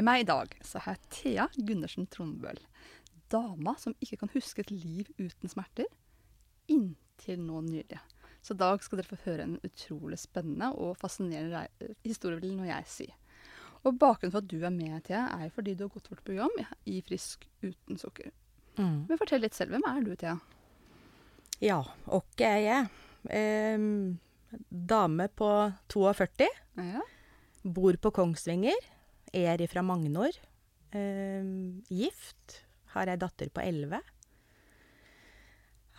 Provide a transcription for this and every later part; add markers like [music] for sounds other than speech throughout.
Med meg i dag så har jeg Thea Gundersen Trondbøl. Dama som ikke kan huske et liv uten smerter. Inntil nå nylig. Så i dag skal dere få høre en utrolig spennende og fascinerende historie, vil nå jeg si. Og bakgrunnen for at du er med, Thea, er fordi du har gått vårt program i Frisk uten sukker. Mm. Men fortell litt selv. Hvem er du, Thea? Ja, hvem er jeg? Em, dame på 42. Ja. Bor på Kongsvinger. Er ifra Magnor. em, gift. Har ei datter på 11.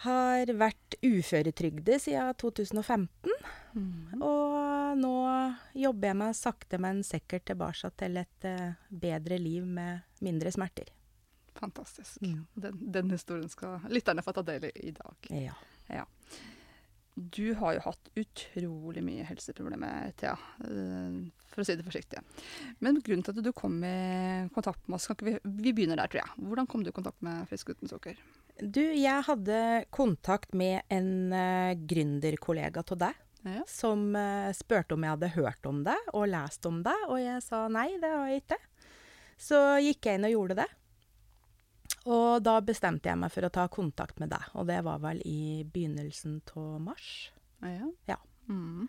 Har vært uføretrygdet siden 2015. Mm. Og nå jobber jeg meg sakte, men sikkert tilbake til et eh, bedre liv med mindre smerter. Fantastisk. Mm. Den, den historien skal lytterne få ta del i i dag. Ja. Du har jo hatt utrolig mye helseproblemer, Thea. eh, For å si det forsiktig. Men grunnen til at du kom i kontakt med oss, vi, vi begynner der, tror jeg. Hvordan kom du i kontakt med Frisk uten sukker? Du, jeg hadde kontakt med en uh, gründerkollega av deg. Ja. som uh, spurte om jeg hadde hørt om det og lest om det, og jeg sa nei, det har jeg ikke. Så gikk jeg inn og gjorde det. Og da bestemte jeg meg for å ta kontakt med deg, og det var vel i begynnelsen av mars. Ja. Ja. Mm.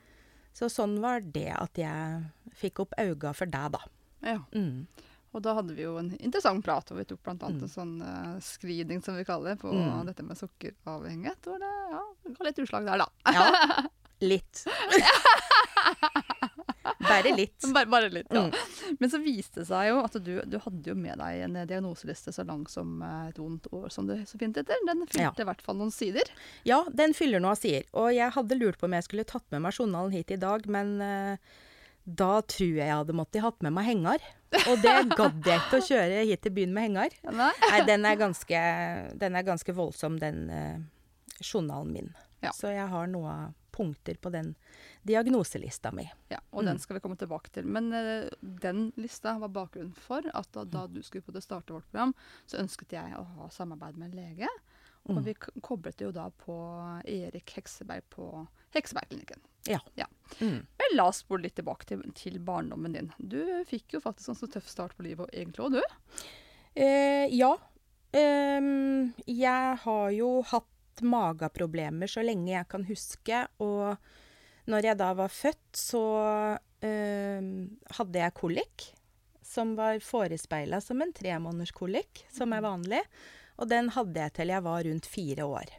Så sånn var det at jeg fikk opp øynene for deg, da. ja. Mm. Og da hadde vi jo en interessant prat, og vi tok bl.a. Mm. en sånn uh, screening, som vi kaller det, på Mm. dette med sukkeravhengighet. Og det ja, det ga litt utslag der, da. Ja, [laughs] litt. [laughs] Bare litt. [laughs] Bare, bare litt, ja. Mm. Men så viste det seg jo at du, du hadde jo med deg en diagnoseliste så lang som eh, et vondt år, som du så fint heter. Den fylte Ja. i hvert fall noen sider. Ja, den fyller noen sider. Og jeg hadde lurt på om jeg skulle tatt med meg journalen hit i dag, men uh, da tror jeg jeg hadde måttet hatt med meg henger. Og det gadd jeg ikke å kjøre hit til byen med henger. Nei? Nei, den er ganske, den er ganske voldsom, den uh, journalen min. Ja. Så jeg har noen punkter på den diagnoselista mi. Ja, og Mm. den skal vi komme tilbake til. Men uh, den lista var bakgrunnen for at da, da du skulle på det starte vårt program, så ønsket jeg å ha samarbeid med en lege. Og Mm. vi koblet det jo da på Erik Hekseberg på Heksebergklinikken. Ja. Ja. Mm. Men la oss spole litt tilbake til, til barndommen din. Du fikk jo faktisk en så tøff start på livet egentlig òg, du. Eh, ja. Um, jeg har jo hatt mageproblemer så lenge jeg kan huske, og når jeg da var født, så øh, hadde jeg kolikk, som var forespeila som en tremånederskolikk, som er vanlig. Og den hadde jeg til jeg var rundt fire år.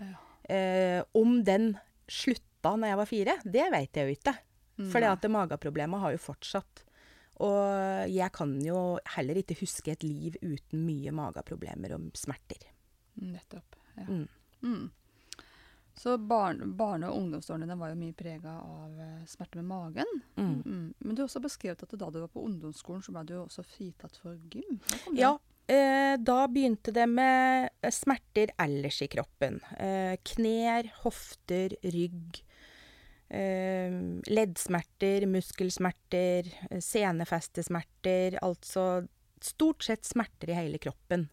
Ja. Eh, om den slutta når jeg var fire, det vet jeg jo ikke. For det at mageproblemet har jo fortsatt. Og jeg kan jo heller ikke huske et liv uten mye mageproblemer og smerter. Nettopp. Ja. Mm. Mm. Så barn, barne- og ungdomsårene dine var jo mye prega av uh, smerte med magen. Mm. Mm. Men du har også beskrevet at da du var på ungdomsskolen, så ble du jo også fritatt for gym. Ja, eh, da begynte det med eh, smerter ellers i kroppen. Eh, knær, hofter, rygg. Eh, leddsmerter, muskelsmerter, eh, senefestesmerter. Altså stort sett smerter i hele kroppen.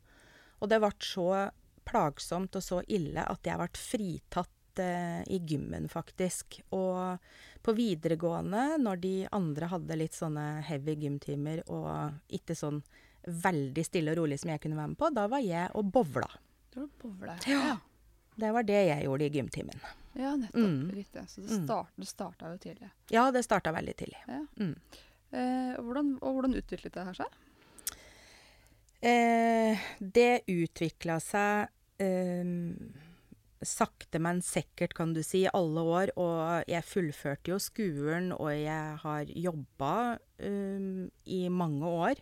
Og det ble så plagsomt og så ille at jeg ble fritatt eh, i gymmen, faktisk. Og på videregående, når de andre hadde litt sånne heavy gymtimer og ikke sånn veldig stille og rolig som jeg kunne være med på, da var jeg og bovla. Du var bowler. Ja. Ja. Det var det jeg gjorde i gymtimen. ja, nettopp. Mm. Riktig. Så det, Mm. start, det starta jo tidlig. Ja, det starta veldig tidlig. Ja. Mm. Eh, hvordan, og hvordan utviklet det her seg? Eh, det utvikla seg sakte, men sikkert, kan du si, alle år. Og jeg fullførte jo skolen, og jeg har jobba eh, i mange år.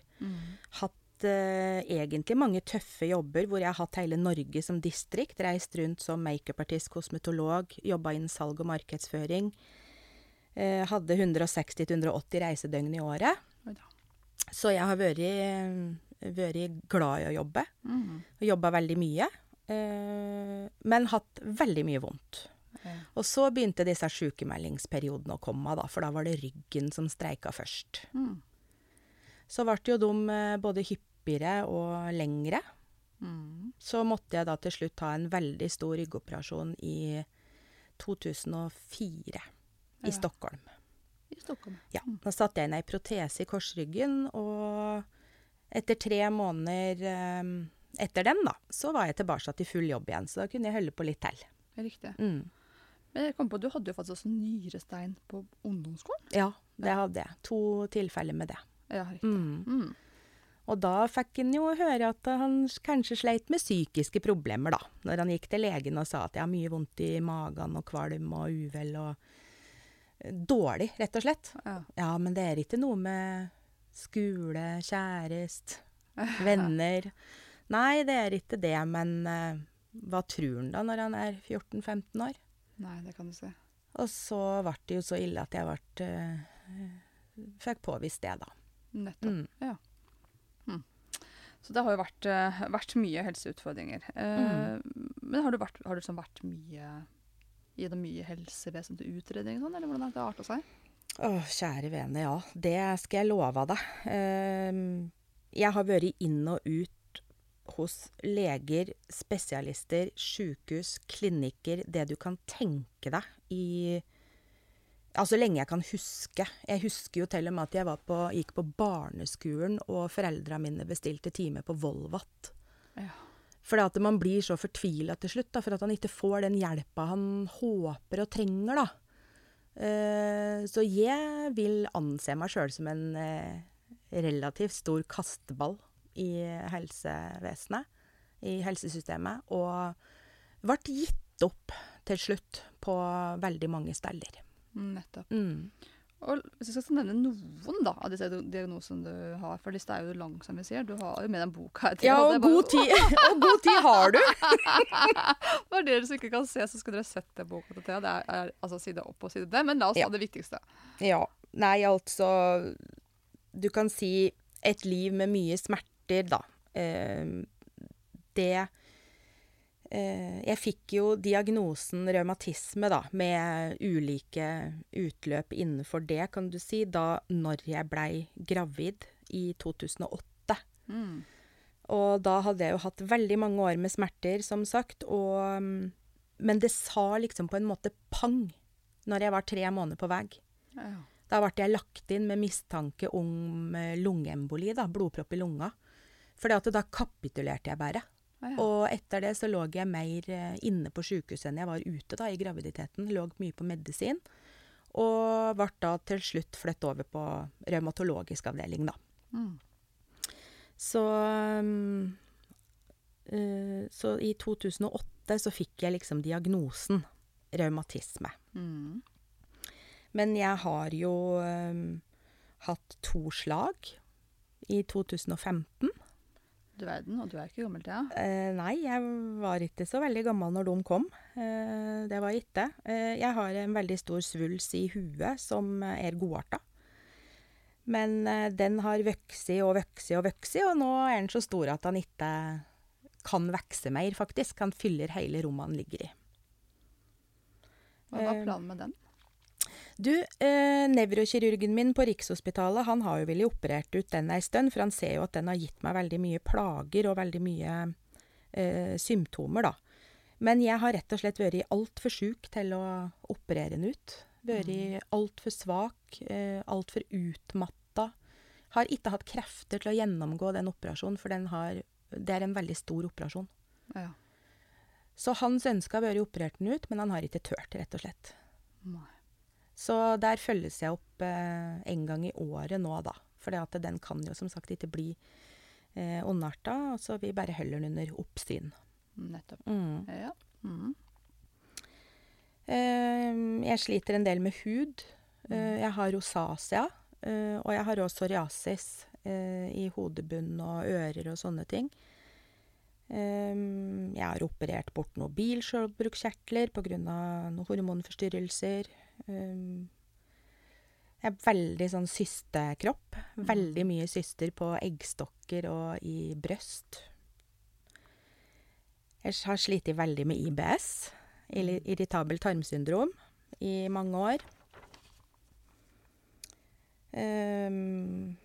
Hatt eh, egentlig mange tøffe jobber hvor jeg har hatt hele Norge som distrikt. Reist rundt som makeupartist, kosmetolog, jobba innen salg og markedsføring. Eh, hadde 160-180 reisedøgn i året. Så jeg har vært, vært glad i å jobbe. Mm. Jobba veldig mye. Eh, men hatt veldig mye vondt. Ja. Og så begynte disse sykemeldingsperiodene å komme, da, for da var det ryggen som streika først. Mm. Så ble jo de eh, både hyppigere og lengre. Mm. Så måtte jeg da til slutt ta en veldig stor ryggoperasjon i 2004 Ja. i Stockholm. I Stockholm. Ja, Mm. Da satte jeg inn ei protese i korsryggen, og etter tre måneder eh, etter den, da, så var jeg tilbake til full jobb igjen. Så da kunne jeg holde på litt til. Riktig. Mm. Men jeg kom på, du hadde jo faktisk også nyrestein på ungdomsskolen. Ja, det hadde jeg. To tilfeller med det. Ja, riktig. Mm. Mm. Og da fikk han jo høre at han kanskje sleit med psykiske problemer, da. Når han gikk til legen og sa at jeg har mye vondt i magen og kvalm og uvel og eh, Dårlig, rett og slett. Ja. Ja, men det er ikke noe med skole, kjæreste, [laughs] venner Nei, det er ikke det, men eh, hva tror han da når han er 14-15 år? Nei, det kan du si. Og så ble det jo så ille at jeg ble eh, Fikk påvist det, da. Nettopp. Mm. Ja. Mm. Så det har jo vært, eh, vært mye helseutfordringer. Eh, Mm. Men har du, vært, har du liksom vært mye gjennom mye helsevesen til utredning sånn, eller hvordan har det arta seg? Å, kjære vene, ja. Det skal jeg love deg. Ehm, jeg har vært inn og ut hos leger, spesialister, sykehus, klinikker, det du kan tenke deg i Ja, så lenge jeg kan huske. Jeg husker jo til og med at jeg var på, gikk på barneskolen, og foreldra mine bestilte time på Volvat. Ja. Fordi at man blir så fortvila til slutt, da, for at han ikke får den hjelpa han håper og trenger, da. Uh, så jeg vil anse meg sjøl som en uh, relativt stor kasteball i helsevesenet, i helsesystemet, og ble gitt opp til slutt på veldig mange steder. Nettopp. Mm. Og hvis jeg skal nevne noen da, av disse diagnosene du har, for lista er jo lang, som vi sier. Du har jo med den boka her. Ja, og og det god, tid, [laughs] og god tid har du! [laughs] For dere som ikke kan se, så skulle dere sett den boka til Thea. Det er, er altså side opp og side ned, men la oss Ja. ta det viktigste. Ja. Nei, altså Du kan si et liv med mye smerter, da. Eh, det eh, Jeg fikk jo diagnosen revmatisme, da, med ulike utløp innenfor det, kan du si, da når jeg blei gravid i 2008. Mm. Og da hadde jeg jo hatt veldig mange år med smerter, som sagt, og mm, Men det sa liksom på en måte pang når jeg var tre måneder på vei. Ja. Da ble jeg lagt inn med mistanke om eh, lungeemboli, da, blodpropp i lunga. For da kapitulerte jeg bare. Ja. Og etter det så lå jeg mer eh, inne på sjukehuset enn jeg var ute da, i graviditeten. Lå mye på medisin. Og ble da til slutt flyttet over på revmatologisk avdeling, da. Mm. Så eh, Så i 2008 så fikk jeg liksom diagnosen revmatisme. Mm. Men jeg har jo eh, hatt to slag i 2015. Du verden, og du er ikke gammel, Thea. Eh, nei, jeg var ikke så veldig gammel når de kom. Eh, det var ikke. Eh, jeg har en veldig stor svulst i huet som er godarta. Men eh, den har vokst og vokst og vokst, og nå er den så stor at han ikke kan vokse mer, faktisk. Han fyller hele rommet han ligger i. Hva var Eh, planen med den? Du, eh, nevrokirurgen min på Rikshospitalet, han har jo villet operert ut den ei stund, for han ser jo at den har gitt meg veldig mye plager og veldig mye eh, symptomer, da. Men jeg har rett og slett vært altfor sjuk til å operere den ut. Vært altfor svak, eh, altfor utmatta. Har ikke hatt krefter til å gjennomgå den operasjonen, for den har, det er en veldig stor operasjon. Ja. Så hans ønske har vært operert den ut, men han har ikke tørt, rett og slett. Nei. Så der følges jeg opp eh, en gang i året nå, da. For den kan jo som sagt ikke bli eh, ondarta, så vi bare holder den under oppsyn. Nettopp. Mm. Ja. Mm. Eh, jeg sliter en del med hud. Mm. jeg har rosacea, uh, og jeg har også psoriasis eh, i hodebunn og ører og sånne ting. Eh, jeg har operert bort noen bilskjoldbruskkjertler pga. noen hormonforstyrrelser. Eh, Jeg er veldig sånn systekropp. Veldig mye syster på eggstokker og i brøst. Jeg har slitt veldig med IBS, irritabel tarmsyndrom, i mange år. Ehm,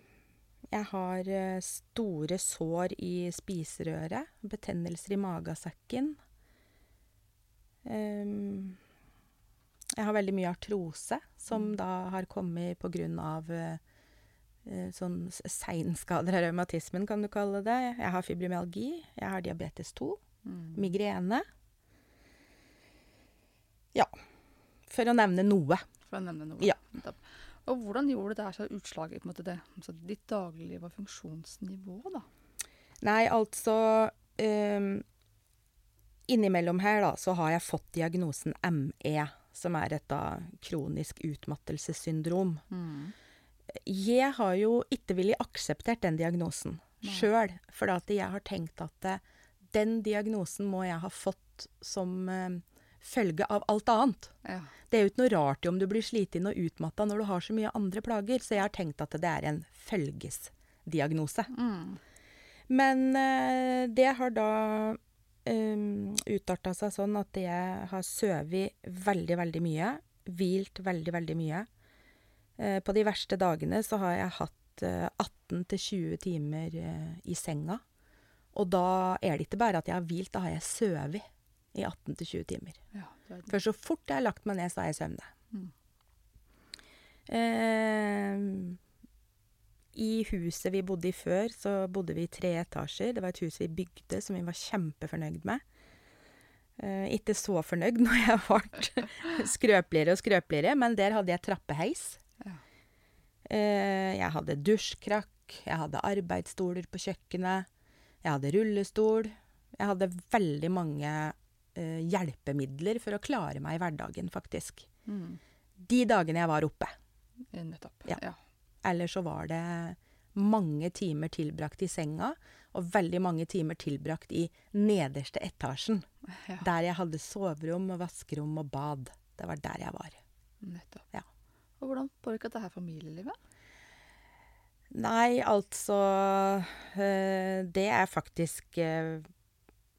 jeg har eh, store sår i spiserøret, betennelser i magesekken. Ehm, jeg har veldig mye artrose, som da har kommet på grunn av eh, eh, sånn seinskader av revmatismen, kan du kalle det. Jeg har fibromyalgi, jeg har diabetes 2, Mm. migrene. Ja, for å nevne noe. For å nevne noe. Ja. Og hvordan gjorde det seg utslag i måte, det, altså, ditt dagligliv og funksjonsnivå, da? Nei, altså um, Innimellom her da, så har jeg fått diagnosen ME, som er et da kronisk utmattelsessyndrom. Mm. Jeg har jo ikke villet akseptert den diagnosen sjøl, for at jeg har tenkt at eh, den diagnosen må jeg ha fått som uh, følge av alt annet. Ja. Det er jo ikke noe rart om du blir sliten og utmatta når du har så mye andre plager, så jeg har tenkt at det er en følgesdiagnose. Mm. Men uh, det har da utarta seg sånn at jeg har sovet veldig, veldig mye. Hvilt veldig, veldig mye. Eh, på de verste dagene så har jeg hatt eh, 18-20 timer eh, i senga. Og da er det ikke bare at jeg har hvilt, da har jeg sovet i 18-20 timer. ja For så fort jeg har lagt meg ned, så er jeg søvnet. søvne. Mm. Eh, I huset vi bodde i før, så bodde vi i tre etasjer. Det var et hus vi bygde som vi var kjempefornøyd med. Eh, ikke så fornøyd når jeg ble [laughs] skrøpeligere og skrøpeligere, men der hadde jeg trappeheis. Ja. Eh, jeg hadde dusjkrakk, jeg hadde arbeidsstoler på kjøkkenet, jeg hadde rullestol. Jeg hadde veldig mange eh, hjelpemidler for å klare meg i hverdagen, faktisk. mm. De dagene jeg var oppe. Nettopp. Ja. ja. Eller så var det mange timer tilbrakt i senga, og veldig mange timer tilbrakt i nederste etasjen. Ja. Der jeg hadde soverom og vaskerom og bad. Det var der jeg var. Nettopp. Ja. Og hvordan påvirket dette familielivet? Nei, altså eh, Det er faktisk eh,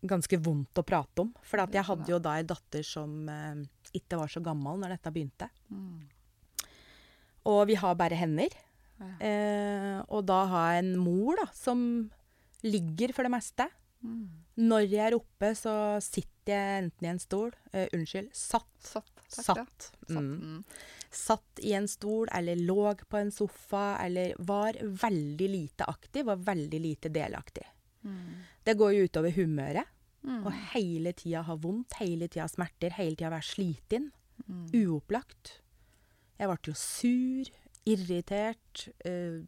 ganske vondt å prate om. For at jeg hadde jo da ei datter som eh, ikke var så gammel når dette begynte. Mm. Og vi har bare hender. Ja. Eh, og da ha en mor da, som ligger for det meste. Mm. Når jeg er oppe, så sitter jeg enten i en stol eh, Unnskyld, satt. Satt. Takk, ja. Satt. Satt. Mm. Mm. Satt i en stol, eller lå på en sofa, eller var veldig lite aktiv og veldig lite delaktig. Mm. Det går jo utover humøret. Mm. Og hele tida ha vondt, hele tida smerter, hele tida være sliten. Mm. Uopplagt. Jeg ble jo sur, irritert. eh,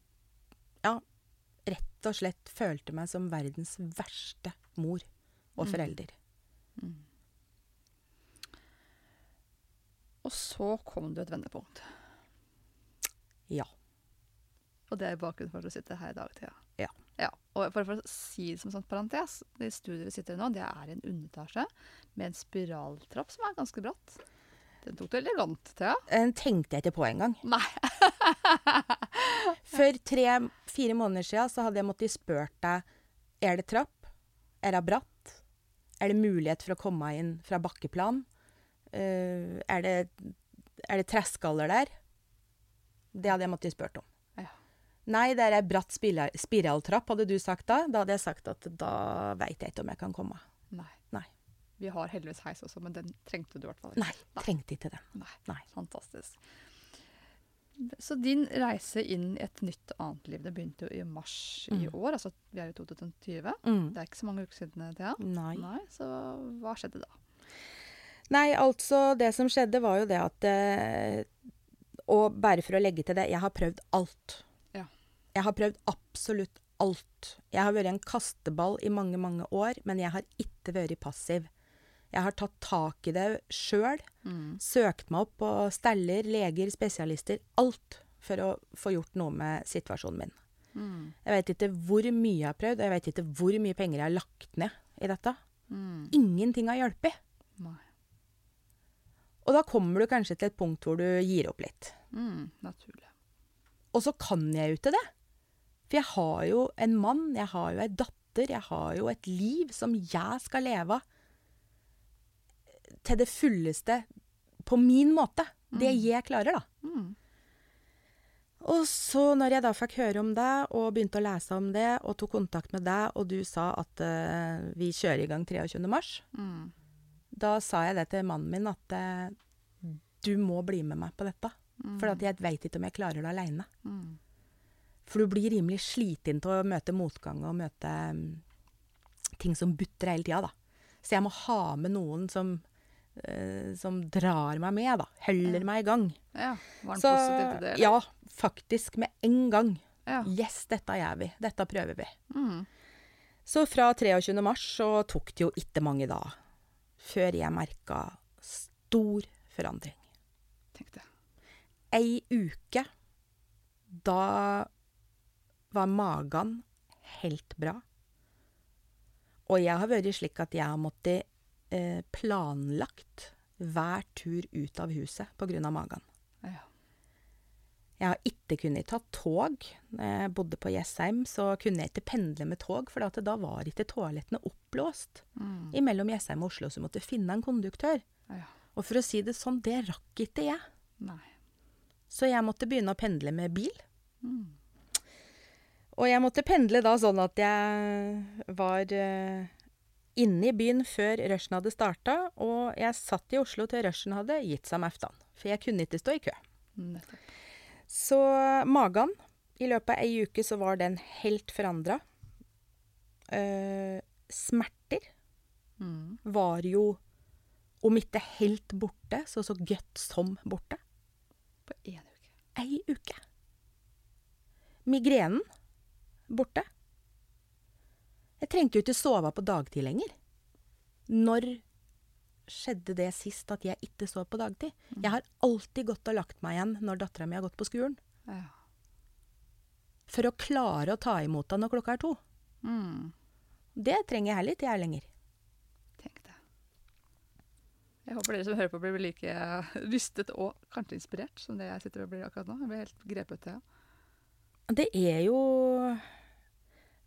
ja, rett og slett følte meg som verdens verste mor og Mm. forelder. Mm. Og så kom du et vendepunkt. Ja. Og det er bakgrunnen for at du sitter her i dag, Thea. Ja. ja. Og for, for å si det som en sånn parentes, det studiet vi sitter i nå, det er en underetasje med en spiraltrapp som er ganske bratt. Den tok du elegant, Thea. Den tenkte jeg ikke på engang. Nei. [laughs] [laughs] For tre-fire måneder siden så hadde jeg måttet spørre deg er det trapp, er det bratt, er det mulighet for å komme inn fra bakkeplan, Eh, er det, er det treskaller der? Det hadde jeg måttet spørre om. Ja. Nei, det er ei bratt spiraltrapp, hadde du sagt da. Da hadde jeg sagt at da veit jeg ikke om jeg kan komme. Nei. Nei. Vi har heldigvis heis også, men den trengte du i hvert fall Nei, trengte ikke den. Nei. Nei. Fantastisk. Så din reise inn i et nytt annet liv, det begynte jo i mars i Mm. år. Altså vi er i 2020. Mm. Det er ikke så mange uker siden, Thea. Nei. Nei, så hva skjedde da? Nei, altså, det som skjedde var jo det at eh, Og bare for å legge til det, jeg har prøvd alt. Ja. Jeg har prøvd absolutt alt. Jeg har vært en kasteball i mange, mange år, men jeg har ikke vært passiv. Jeg har tatt tak i det sjøl, Mm. søkt meg opp på steller, leger, spesialister. Alt for å få gjort noe med situasjonen min. Mm. Jeg vet ikke hvor mye jeg har prøvd, og jeg vet ikke hvor mye penger jeg har lagt ned i dette. Mm. Ingenting har hjulpet. Og da kommer du kanskje til et punkt hvor du gir opp litt. Mm. Naturlig. Og så kan jeg jo ikke det. For jeg har jo en mann, jeg har jo ei datter, jeg har jo et liv som jeg skal leve til det fulleste på min måte. Det jeg klarer, da. Mm. Og så når jeg da fikk høre om det, og begynte å lese om det, og tok kontakt med deg, og du sa at uh, vi kjører i gang 23. mars, Mm. da sa jeg det til mannen min at uh, du må bli med meg på dette. For at jeg veit ikke om jeg klarer det aleine. Mm. For du blir rimelig sliten til å møte motgang og møte um, ting som butter hele tida, da. Så jeg må ha med noen som, eh, som drar meg med, da. Holder Ja. meg i gang. Ja. Var den Så positiv til det? eller? ja, faktisk med en gang. Ja. Yes, dette gjør vi. Dette prøver vi. Mm. Så fra 23. mars så tok det jo ikke mange da før jeg merka stor forandring. Tenk det. Ei uke, da var magen helt bra. Og jeg har vært slik at jeg har måttet planlagt hver tur ut av huset på grunn av magen. Ja. Jeg har ikke kunnet ta tog. Når jeg bodde på Jessheim, så kunne jeg ikke pendle med tog, for da var ikke toalettene oppblåst. Mm. Imellom Jessheim og Oslo så måtte jeg finne en konduktør. ja. Og for å si det sånn, det rakk ikke jeg. Nei. Så jeg måtte begynne å pendle med bil. Mm. Og jeg måtte pendle da sånn at jeg var eh, inne i byen før rushen hadde starta, og jeg satt i Oslo til rushen hadde gitt seg med aftan. For jeg kunne ikke stå i kø. Nettopp. Så magen, i løpet av ei uke så var den helt forandra. Eh, smerter Mm. var jo, om ikke helt borte, så så godt som borte. På én uke. Ei uke. Migrenen borte. Jeg trengte jo ikke sove på dagtid lenger. Når skjedde det sist at jeg ikke sov på dagtid? Jeg har alltid gått og lagt meg igjen når dattera mi har gått på skolen. Ja. For å klare å ta imot henne når klokka er to. Mm. Det trenger jeg heller ikke jeg lenger. Tenk det. Jeg håper dere som hører på, blir like rystet og kanskje inspirert som det jeg sitter og blir akkurat nå. Jeg blir helt grepet til. Ja. Det er jo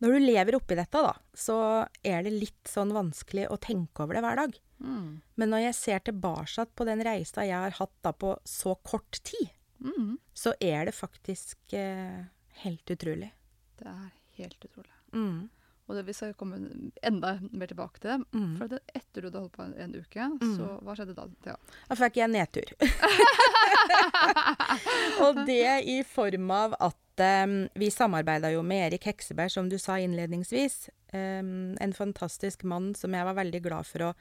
Når du lever oppi dette, da, så er det litt sånn vanskelig å tenke over det hver dag. Mm. Men når jeg ser tilbake på den reisa jeg har hatt da på så kort tid, Mm. så er det faktisk eh, helt utrolig. Det er helt utrolig. Mm. Og det, vi skal komme enda mer tilbake til det. Mm. For det, etter du hadde holdt på en, en uke, Mm. så hva skjedde da? Thea? Da fikk jeg nedtur. [laughs] og det i form av at eh, vi samarbeida jo med Erik Hekseberg, som du sa innledningsvis. Eh, en fantastisk mann som jeg var veldig glad for å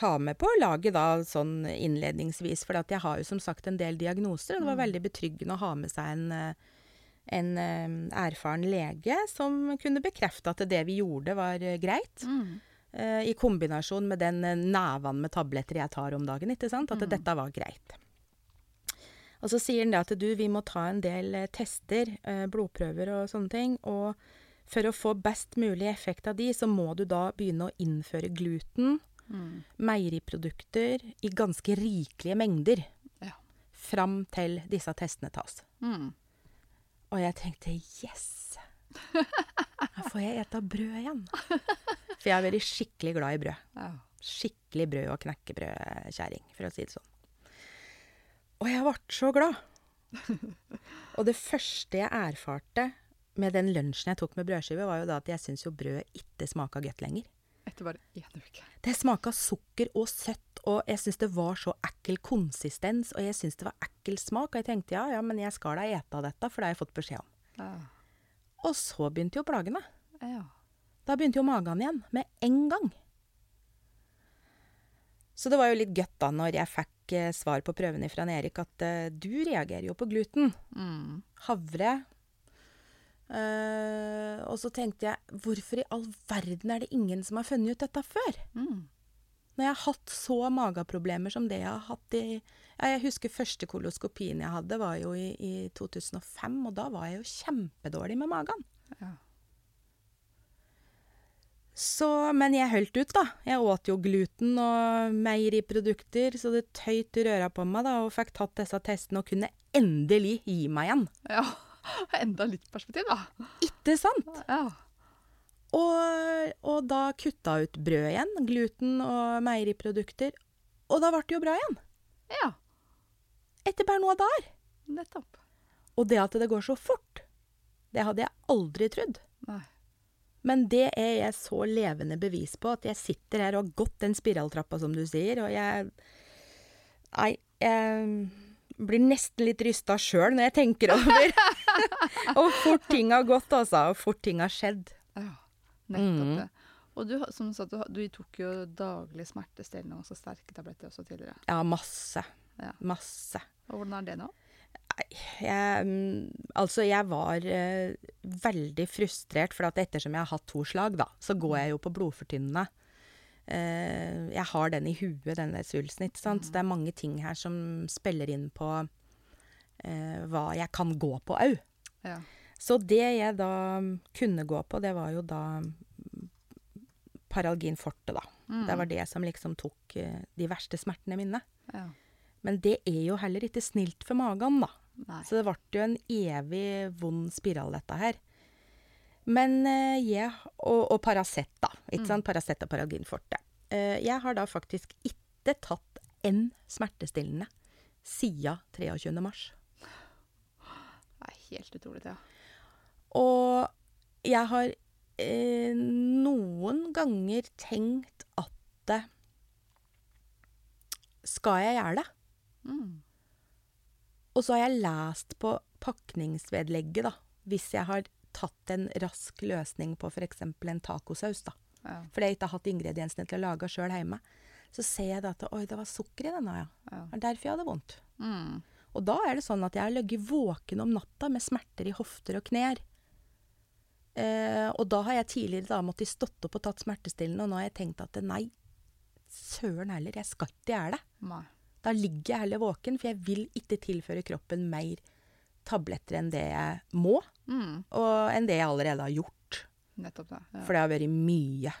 ha med på laget da, sånn innledningsvis. For at jeg har jo som sagt en del diagnoser, og det var Mm. veldig betryggende å ha med seg en, eh, en eh, erfaren lege som kunne bekrefte at det vi gjorde, var eh, greit. Mm. Eh, I kombinasjon med den neven med tabletter jeg tar om dagen. ikke sant? At Mm. dette var greit. Og så sier han det at du, vi må ta en del eh, tester, eh, blodprøver og sånne ting. Og for å få best mulig effekt av de, så må du da begynne å innføre gluten, Mm. meieriprodukter, i ganske rikelige mengder. Ja. Fram til disse testene tas. Mm. Og jeg tenkte yes! [laughs] Da får jeg ete brød igjen. For jeg har vært skikkelig glad i brød. Skikkelig brød- og knekkebrødkjerring, for å si det sånn. Og jeg ble så glad. [laughs] Og det første jeg erfarte med den lunsjen jeg tok med brødskive, var jo da at jeg syns jo brød ikke smaka godt lenger. Etter bare én uke. Det smaka sukker og søtt, og jeg syns det var så ekkel konsistens, og jeg syns det var ekkel smak, og jeg tenkte ja, ja, men jeg skal da ete av dette, for det har jeg fått beskjed om. Ja. Og så begynte jo plagene. ja. Da begynte jo magen igjen, med en gang. Så det var jo litt godt da, når jeg fikk eh, svar på prøvene fra Erik, at eh, du reagerer jo på gluten. Mm. Havre. Eh, og så tenkte jeg, hvorfor i all verden er det ingen som har funnet ut dette før? Mm. Når jeg har hatt så mageproblemer som det jeg har hatt i ja, Jeg husker første koloskopien jeg hadde, var jo i, i 2005, og da var jeg jo kjempedårlig med magen. Ja. Så, men jeg holdt ut, da. Jeg åt jo gluten og meieriprodukter, så det tøyt i røra på meg, da, og fikk tatt disse testene og kunne endelig gi meg igjen. ja. [laughs] Enda litt perspektiv, da. Ikke sant? Ja. Og, og da kutta ut brød igjen, gluten og meieriprodukter. Og da ble det jo bra igjen. ja. Etter bare noen dager. Nettopp. Og det at det går så fort, det hadde jeg aldri trodd. Nei. Men det er jeg så levende bevis på, at jeg sitter her og har gått den spiraltrappa, som du sier, og jeg Nei, jeg blir nesten litt rysta sjøl når jeg tenker over [laughs] hvor fort ting har gått, altså. Og fort ting har skjedd. Ja, nettopp Mm. det. Og du, som du sa, du, du tok jo daglig smertestillende og så sterke tabletter også tidligere. Ja, masse. Ja. Masse. Og hvordan er det nå? Jeg, mm, altså, jeg var eh, veldig frustrert, for at ettersom jeg har hatt to slag, da, så går jeg jo på blodfortynnende. Eh, jeg har den i huet, den der svulsten, ikke sant. Så det er mange ting her som spiller inn på eh, hva jeg kan gå på au. Ja. Så det jeg da kunne gå på, det var jo da mm, Paralgin forte, da. Mm. Det var det som liksom tok eh, de verste smertene mine. Ja. Men det er jo heller ikke snilt for magen, da. Nei. Så det ble jo en evig vond spiral, dette her. Men eh, jeg Og, og Paracet, da. Ikke Mm. sant? Paracet og Paralgin forte. Eh, jeg har da faktisk ikke tatt en smertestillende siden 23. mars. Det er helt utrolig, ja. Og jeg har eh, noen ganger tenkt at eh, Skal jeg gjøre det? Mm. Og så har jeg lest på pakningsvedlegget, da, hvis jeg har tatt en rask løsning på f.eks. en tacosaus, da. Ja. Fordi jeg ikke har hatt ingrediensene til å lage sjøl hjemme. Så ser jeg da at oi, det var sukker i denne, ja. Ja. Det er derfor jeg hadde vondt. Mm. Og da er det sånn at jeg har ligget våken om natta med smerter i hofter og knær. Eh, og da har jeg tidligere da måttet stått opp og tatt smertestillende, og nå har jeg tenkt at nei, søren heller, jeg skal ikke gjøre det. Nei. Da ligger jeg heller våken, for jeg vil ikke tilføre kroppen mer tabletter enn det jeg må, Mm. og enn det jeg allerede har gjort. Nettopp det. Ja. For det har vært mye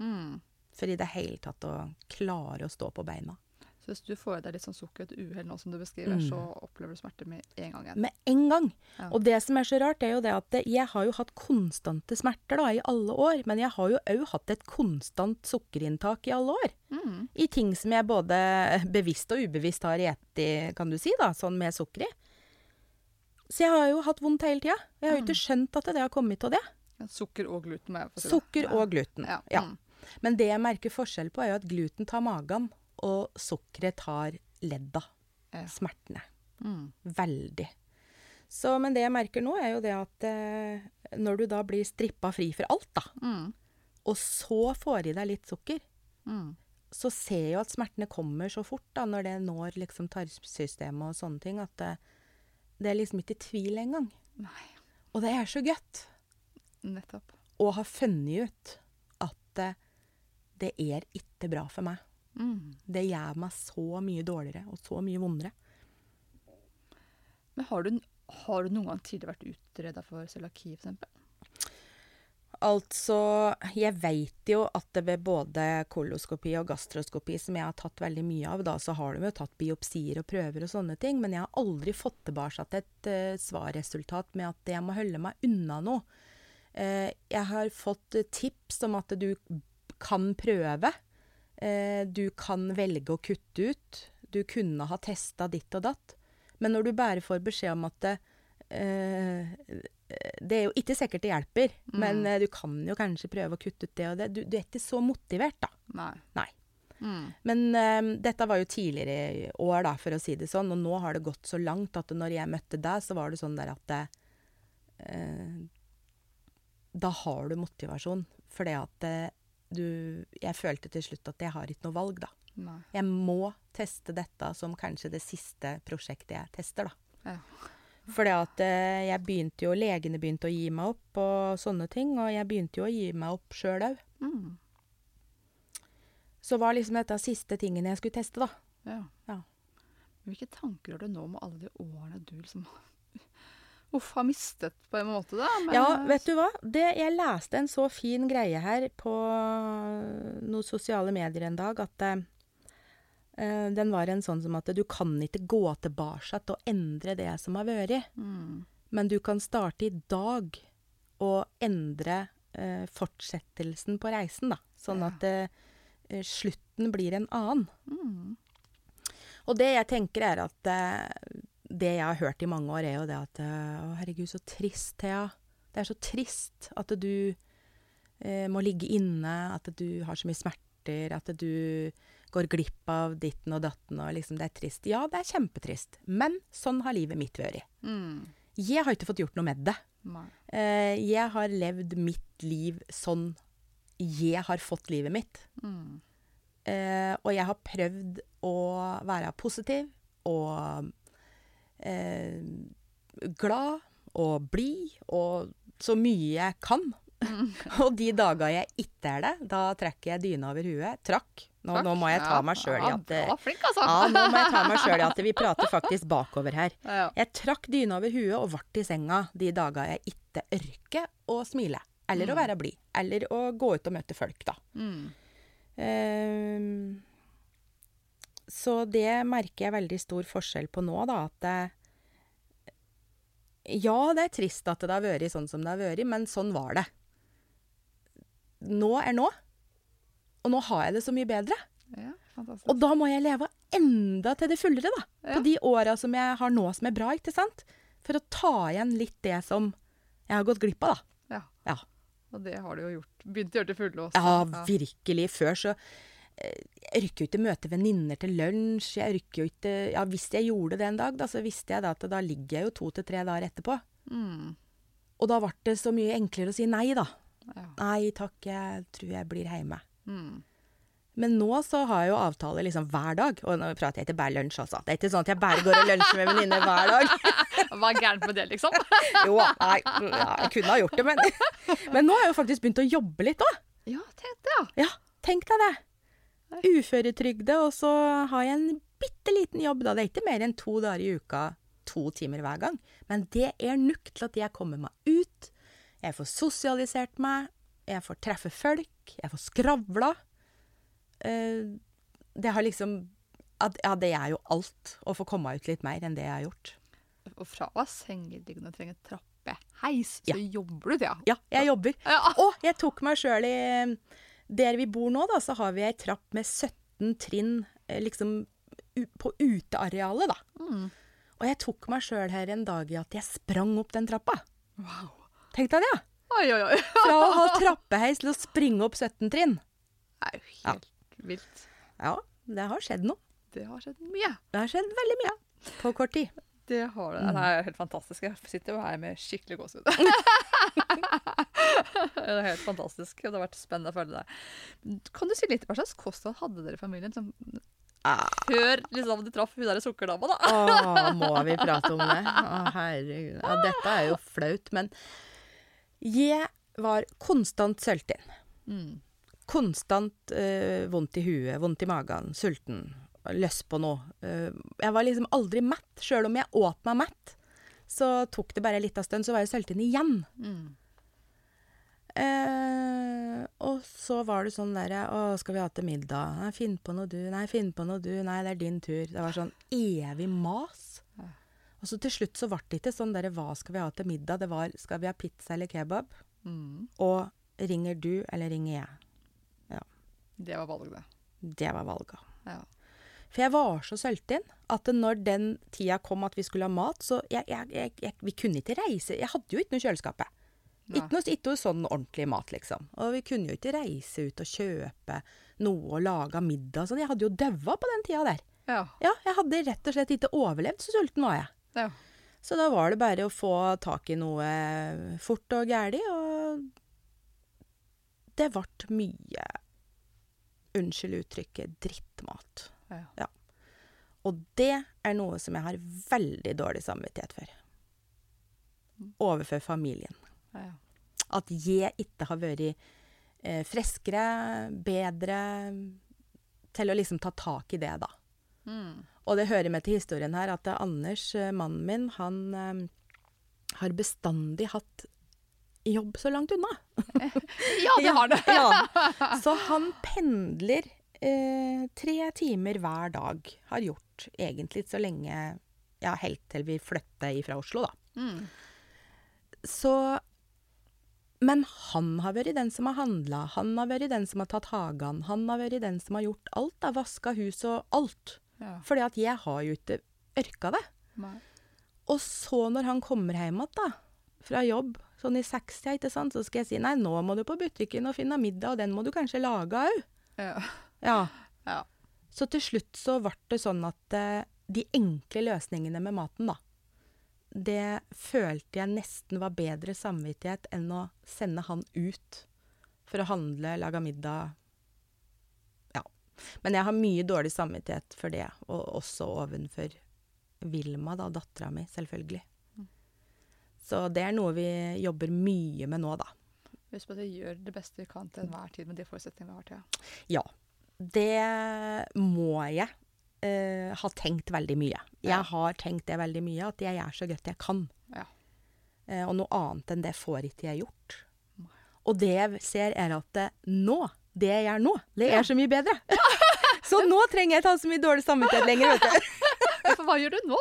Mm. for i det hele tatt å klare å stå på beina. Så hvis du får i deg litt sånn sukker et uhell nå som du beskriver, Mm. så opplever du smerte med en gang igjen. Med en gang. Ja. Og det som er så rart, er jo det at jeg har jo hatt konstante smerter da, i alle år, men jeg har jo òg hatt et konstant sukkerinntak i alle år. Mm. I ting som jeg både bevisst og ubevisst har spist, kan du si, da, sånn med sukker i. Så jeg har jo hatt vondt hele tida. Jeg har jo ikke skjønt at det har kommet av det. Ja, Sukker og gluten. må få si. Sukker og gluten. Ja. Ja. Mm. Men det jeg merker forskjell på, er jo at gluten tar magen, og sukkeret tar ledda. Ja. Smertene. Mm. Veldig. Så, men det jeg merker nå, er jo det at eh, når du da blir strippa fri for alt, da, Mm. og så får i deg litt sukker, Mm. så ser jeg jo at smertene kommer så fort da, når det når liksom tarmsystemet og sånne ting, at det, det er liksom ikke tvil engang. Nei, Og det er så godt nettopp. å ha funnet ut at eh, det er ikke bra for meg. Mm. Det gjør meg så mye dårligere og så mye vondere. Men har du, har du noen gang tidligere vært utreda for cøliaki, f.eks.? Altså, jeg veit jo at det ved både koloskopi og gastroskopi, som jeg har tatt veldig mye av, da, så har de jo tatt biopsier og prøver og sånne ting, men jeg har aldri fått tilbake et uh, svarresultat med at jeg må holde meg unna noe. Uh, jeg har fått tips om at du kan prøve. Eh, du kan velge å kutte ut. Du kunne ha testa ditt og datt. Men når du bare får beskjed om at det, eh, det er jo ikke sikkert det hjelper, Mm. men eh, du kan jo kanskje prøve å kutte ut det og det. Du, du er ikke så motivert, da. Nei. Nei. Mm. Men um, dette var jo tidligere i år, da, for å si det sånn. Og nå har det gått så langt at når jeg møtte deg, så var det sånn der at det, uh, Da har du motivasjon. For det at eh, du Jeg følte til slutt at jeg har ikke noe valg, da. Nei. Jeg må teste dette som kanskje det siste prosjektet jeg tester, da. Ja. Fordi at eh, jeg begynte jo Legene begynte å gi meg opp og sånne ting, og jeg begynte jo å gi meg opp sjøl òg. Mm. Så var liksom dette siste tingen jeg skulle teste, da. Ja. Ja. Hvilke tanker har du nå med alle de årene du liksom Uff, har mistet på en måte, da? Men, Ja, vet du hva? Det, jeg leste en så fin greie her på noen sosiale medier en dag, at eh, den var en sånn som at du kan ikke gå tilbake og endre det som har vært, Mm. Men du kan starte i dag og endre uh, fortsettelsen på reisen, da. Sånn Ja. at eh, slutten blir en annen. Mm. Og det jeg tenker er at eh, Det jeg har hørt i mange år, er jo det at Å, herregud, så trist, Thea. Det er så trist at du eh, må ligge inne, at du har så mye smerter, at du går glipp av ditten og datten, og liksom det er trist. Ja, det er kjempetrist, men sånn har livet mitt vært. Mm. Jeg har ikke fått gjort noe med det. Eh, jeg har levd mitt liv sånn jeg har fått livet mitt. Mm. Eh, og jeg har prøvd å være positiv og glad og blid og så mye jeg kan. [laughs] og de dager jeg ikke er det, da trekker jeg dyna over huet. Trakk. Nå, nå må jeg ta meg sjøl i at eh, flink, altså. Ja, nå må jeg ta meg sjøl i at [laughs] vi prater faktisk bakover her. Jeg trakk dyna over huet og ble i senga de dager jeg ikke ørker å smile. Eller å være blid. Eller å gå ut og møte folk, da. Mm. Ehm, så det merker jeg veldig stor forskjell på nå, da. At Ja, det er trist at det har vært sånn som det har vært, men sånn var det. Nå er nå. Og nå har jeg det så mye bedre. ja, fantastisk. Og da må jeg leve enda til det fullere, da. Ja. På de åra som jeg har nå som er bra, ikke sant. For å ta igjen litt det som jeg har gått glipp av, da. Ja. Ja. Og det har du jo gjort. Begynt å gjøre til fulle også. Ja, virkelig. Før så Jeg rykker jo ikke møte venninner til lunsj. Jeg rykker jo ikke Ja, hvis jeg gjorde det en dag, da, så visste jeg da at da ligger jeg jo to til tre dager etterpå. Mm. Og da ble det så mye enklere å si nei, da. Ja. Nei takk, jeg tror jeg blir hjemme. Mm. Men nå så har jeg jo avtaler liksom hver dag. Og nå prater jeg ikke bare lunsj, altså. Det er ikke sånn at jeg bare går og lunsjer med venninner hver dag. [laughs] Hva er gærent med det, liksom? [laughs] Jo, nei, ja, jeg kunne ha gjort det, men Men nå har jeg jo faktisk begynt å jobbe litt òg. ja, tenk det, ja. Ja, tenk deg det. Uføretrygde, og så har jeg en bitte liten jobb, da. Det er ikke mer enn to dager i uka, to timer hver gang. Men det er nok til at jeg kommer meg ut. Jeg får sosialisert meg. Jeg får treffe folk. Jeg får skravla. Eh, det har liksom Ja, det er jo alt å få komme ut litt mer enn det jeg har gjort. Og fra å være sengeliggende og trenge trappeheis, så Ja. jobber du, ja. Ja, jeg jobber. Ja. Og jeg tok meg sjøl i Der vi bor nå, da, så har vi ei trapp med 17 trinn eh, liksom på utearealet, da. Mm. Og jeg tok meg sjøl her en dag i at jeg sprang opp den trappa. Wow. Tenk deg det, ja. Oi, oi, oi. Fra å ha [laughs] trappeheis til å springe opp 17 trinn. Det er jo helt vilt. Ja, det har skjedd noe. Det har skjedd mye. Det har skjedd veldig mye på kort tid. Det har det. Det er helt fantastisk. Jeg sitter jo her med skikkelig gåsehud. [laughs] det er helt fantastisk. Det har vært spennende å følge deg. Kan du si litt hva slags kosthold hadde dere i familien som, Ah, før liksom, du traff hun der sukkerdama? da? Å, må vi prate om det? Å, herregud. Ja, dette er jo flaut, men jeg var konstant sulten. Mm. konstant øh, vondt i huet, vondt i magen, sulten, løs på noe. Eh, jeg var liksom aldri mett. Sjøl om jeg åt meg mett, så tok det bare en liten stund, så var jeg sulten igjen. Mm. Eh, og så var det sånn derre Å, skal vi ha til middag? Nei, finn på noe du. Nei, finn på noe du. Nei, det er din tur. Det var sånn evig mas. Og så til slutt så ble det ikke sånn derre Hva skal vi ha til middag? Det var Skal vi ha pizza eller kebab? Mm. Og ringer du, eller ringer jeg? Det var valget, det. Var valget. Ja. For jeg var så sulten at når den tida kom at vi skulle ha mat, så jeg, jeg, jeg, Vi kunne ikke reise. Jeg hadde jo ikke noe i kjøleskapet. Ikke noe, ikke noe sånn ordentlig mat, liksom. Og vi kunne jo ikke reise ut og kjøpe noe og lage middag. sånn. jeg hadde jo daua på den tida der. Ja. Ja, jeg hadde rett og slett ikke overlevd, så sulten var jeg. ja. Så da var det bare å få tak i noe fort og gæli, og det ble mye Unnskyld uttrykket drittmat. ja. Og det er noe som jeg har veldig dårlig samvittighet for. Overfor familien. At jeg ikke har vært eh, friskere, bedre til å liksom ta tak i det, da. Mm. Og det hører med til historien her at Anders, eh, mannen min, han eh, har bestandig hatt jobb så langt unna. [laughs] ja, det har det! [laughs] Ja. Så han pendler eh, tre timer hver dag. Har gjort egentlig så lenge Ja, helt til vi flytter fra Oslo, da. Mm. så Men han har vært den som har handla, han har vært den som har tatt hagen, han har vært den som har gjort alt, da, vaska hus og alt. Ja. Fordi at jeg har jo ikke ørka det. Nei. Og så når han kommer hjem igjen, da, fra jobb, sånn i 60, ikke sant, så skal jeg si nei, nå må du på butikken og finne middag, og den må du kanskje lage òg. Ja. Ja. ja. Så til slutt så ble det sånn at eh, de enkle løsningene med maten, da, det følte jeg nesten var bedre samvittighet enn å sende han ut for å handle, lage middag. Ja. Men jeg har mye dårlig samvittighet for det, og også ovenfor Vilma, da, dattera mi, selvfølgelig. Så det er noe vi jobber mye med nå, da. Husk på at vi gjør det beste vi kan til enhver tid med de forutsetningene vi har til. Ja. Det må jeg eh, ha tenkt veldig mye. Jeg har tenkt det veldig mye, at jeg gjør så godt jeg kan. Ja. Eh, og noe annet enn det får ikke jeg gjort. Og det jeg ser, er at det, nå, det jeg gjør nå, det er så mye bedre. [laughs] så nå trenger jeg ikke ha så mye dårlig samvittighet lenger, vet du. [laughs] For hva gjør du nå?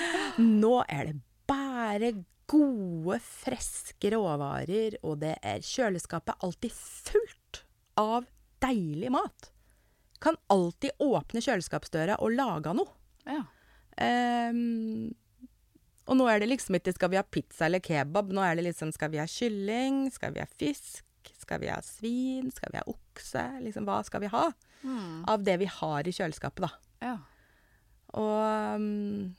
[laughs] Nå er det bare gode, friske råvarer, og det er kjøleskapet alltid fullt av deilig mat. Kan alltid åpne kjøleskapsdøra og lage noe. Ja. Um, og nå er det liksom ikke skal vi ha pizza eller kebab, nå er det liksom skal vi ha kylling, skal vi ha fisk, skal vi ha svin, skal vi ha okse, liksom hva skal vi ha? Mm. Av det vi har i kjøleskapet, da. ja. Og um,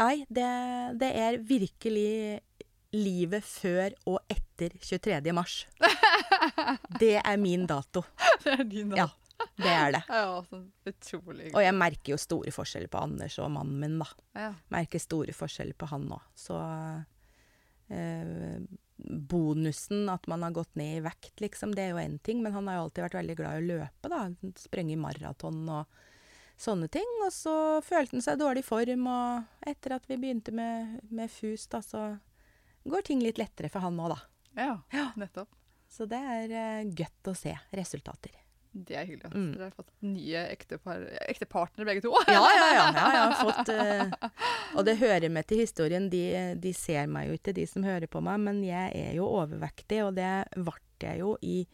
Nei, det, det er virkelig livet før og etter 23. mars. [laughs] Det er min dato. Det er din, dato. Ja, [laughs] det er det. Ja, utrolig Og jeg merker jo store forskjeller på Anders og mannen min, da. Ja. Merker store forskjeller på han òg. Så eh, bonusen at man har gått ned i vekt, liksom, det er jo én ting. Men han har jo alltid vært veldig glad i å løpe, da. i maraton og sånne ting. Og så følte han seg dårlig i form, og etter at vi begynte med, med FUS, da, så går ting litt lettere for han nå, da. ja, nettopp. Så det er uh, godt å se resultater. Det er hyggelig. at Mm. Dere har fått nye ekte, par, ekte partnere begge to. Ja, ja, ja. ja ja. [laughs] fått uh, Og det hører med til historien. De, de ser meg jo ikke, de som hører på meg, men jeg er jo overvektig, og det ble jeg jo i,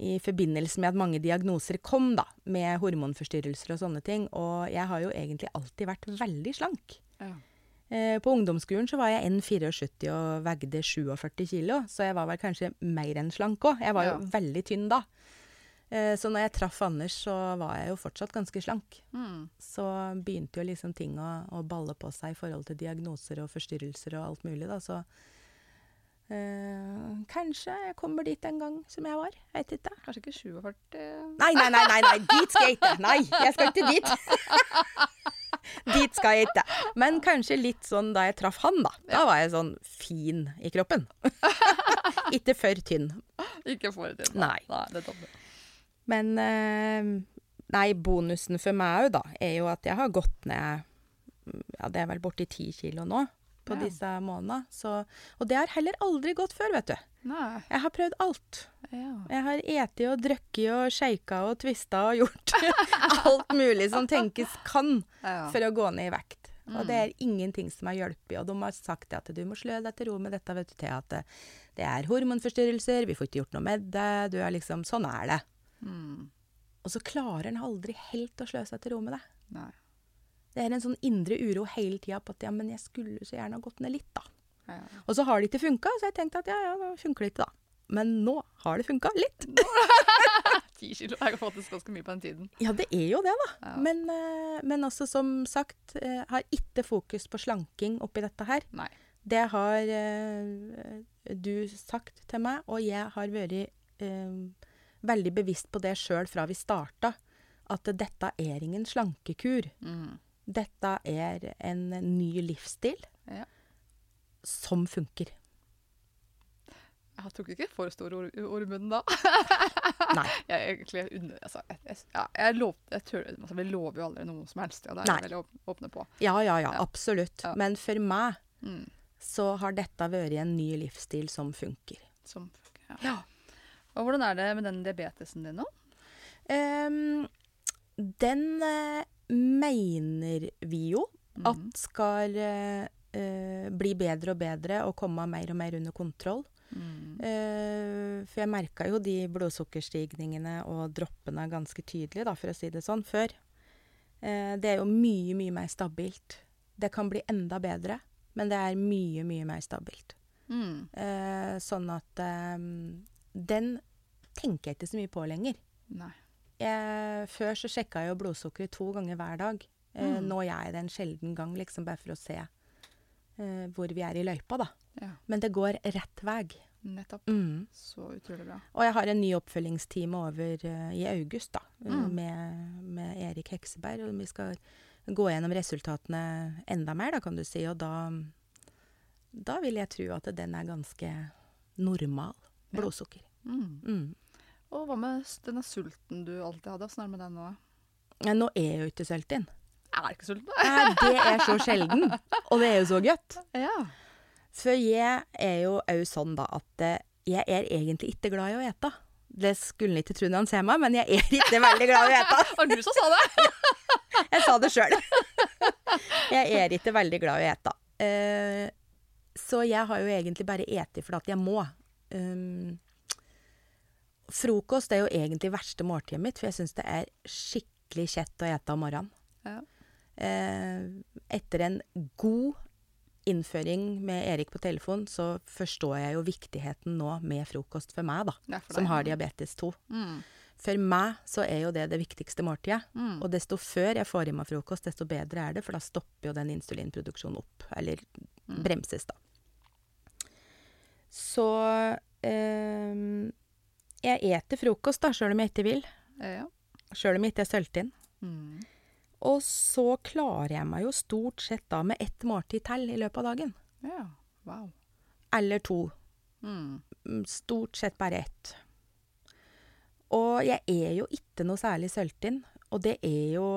i forbindelse med at mange diagnoser kom, da, med hormonforstyrrelser og sånne ting. Og jeg har jo egentlig alltid vært veldig slank. Ja. Eh, på ungdomsskolen så var jeg 1,74 og veide 47 kilo, så jeg var vel kanskje mer enn slank òg. Jeg var jo veldig tynn da. Eh, så når jeg traff Anders, så var jeg jo fortsatt ganske slank. Mm. Så begynte jo liksom ting å, å balle på seg i forhold til diagnoser og forstyrrelser og alt mulig, da. Så eh, kanskje jeg kommer dit en gang som jeg var. Jeg vet ikke. Kanskje ikke 47 Nei, nei, nei, nei, nei, dit skal jeg ikke. Nei, jeg skal ikke dit. [laughs] dit skal jeg ikke. Men kanskje litt sånn da jeg traff han, da. Da var jeg sånn fin i kroppen. [laughs] ikke for tynn. Ikke for tynn. Nei. Nei, det er. Men eh, Nei, bonusen for meg òg, da, er jo at jeg har gått ned Ja, det er vel borti ti kilo nå på Ja. disse månedene. Så, og det har heller aldri gått før, vet du. Nei. Jeg har prøvd alt. Ja. Jeg har eti og drukket og shaka og tvista og gjort [laughs] alt mulig som tenkes kan ja. for å gå ned i vekt. Og Mm. det er ingenting som har hjulpet. Og de har sagt at du må slø deg til ro med dette, vet du, til at det, det er hormonforstyrrelser, vi får ikke gjort noe med det, du er liksom Sånn er det. Mm. Og så klarer en aldri helt å slø seg til ro med det. Nei. Det er en sånn indre uro hele tida på at ja, men jeg skulle så gjerne ha gått ned litt, da. Ja. Og så har det ikke funka, så jeg tenkte at ja, ja, det funker det ikke, da. Men nå har det funka litt. [laughs] Ti kilo er jo faktisk ganske mye på den tiden. Ja, det er jo det, da. Ja. Men, eh, men også som sagt, eh, har ikke fokus på slanking oppi dette her. Nei. Det har eh, du sagt til meg, og jeg har vært eh, veldig bevisst på det sjøl fra vi starta. At dette er ingen slankekur. Mm. Dette er en ny livsstil Ja. som funker. Jeg tok ikke for ord i munnen da. [laughs] Nei. [laughs] Jeg, egentlig, altså, jeg, jeg, ja, jeg, lov, jeg tør, altså, vi lover jo aldri noe som helst. Ja, det er Nei. jeg veldig åp- åpne på. Ja, ja, ja, Ja. absolutt. Ja. Men for meg Mm. så har dette vært en ny livsstil som funker. Som, ja. Og hvordan er det med den diabetesen din nå? Um, den uh, mener vi jo mm. at skal eh, bli bedre og bedre og komme mer og mer under kontroll. Mm. Uh, for jeg merka jo de blodsukkerstigningene og droppene ganske tydelig, da, for å si det sånn, før. Uh, det er jo mye, mye mer stabilt. Det kan bli enda bedre, men det er mye, mye mer stabilt. Mm. Uh, sånn at eh, den tenker jeg ikke så mye på lenger. Jeg, før så sjekka jeg jo blodsukkeret to ganger hver dag. Eh, Mm. Nå gjør jeg det en sjelden gang, liksom bare for å se eh, hvor vi er i løypa, da. Ja, Men det går rett vei. nettopp. Mm. Så utrolig bra. Og jeg har en ny oppfølgingstime over uh, i august, da, eh, Mm. med, med Erik Hekseberg. Og vi skal gå gjennom resultatene enda mer, da, kan du si. Og da, da vil jeg tro at den er ganske normal. Blodsukker. Mm. Mm. Og hva med denne sulten du alltid hadde? Åssen er det med den nå? Ja, nå er jeg jo ikke sulten. Jeg er ikke sulten. Nei, Det er så sjelden, og det er jo så godt. [laughs] Ja. For jeg er jo òg sånn da at eh, jeg er egentlig ikke glad i å ete. Det skulle en ikke tro når han ser meg, men jeg er ikke veldig glad i å ete. [laughs] Var det du som sa det? [laughs] Jeg sa det sjøl. Jeg er ikke veldig glad i å ete. Eh, så jeg har jo egentlig bare eti fordi jeg må. Um, frokost er jo egentlig verste måltidet mitt, for jeg syns det er skikkelig kjett å ete om morgenen. Ja. Eh, etter en god innføring med Erik på telefon, så forstår jeg jo viktigheten nå med frokost for meg, da. Ja, for Som har diabetes 2. Mm. For meg så er jo det det viktigste måltidet. Mm. Og desto før jeg får i meg frokost, desto bedre er det, for da stopper jo den insulinproduksjonen opp. Eller Mm. bremses, da. Så ehm, jeg eter frokost, da, sjøl om jeg ikke vil. Ja. Sjøl om jeg ikke er sulten. Mm. Og så klarer jeg meg jo stort sett da med ett måltid til i løpet av dagen. ja. Wow. Eller to. Mm. Mm, Stort sett bare ett. Og jeg er jo ikke noe særlig sulten, og det er jo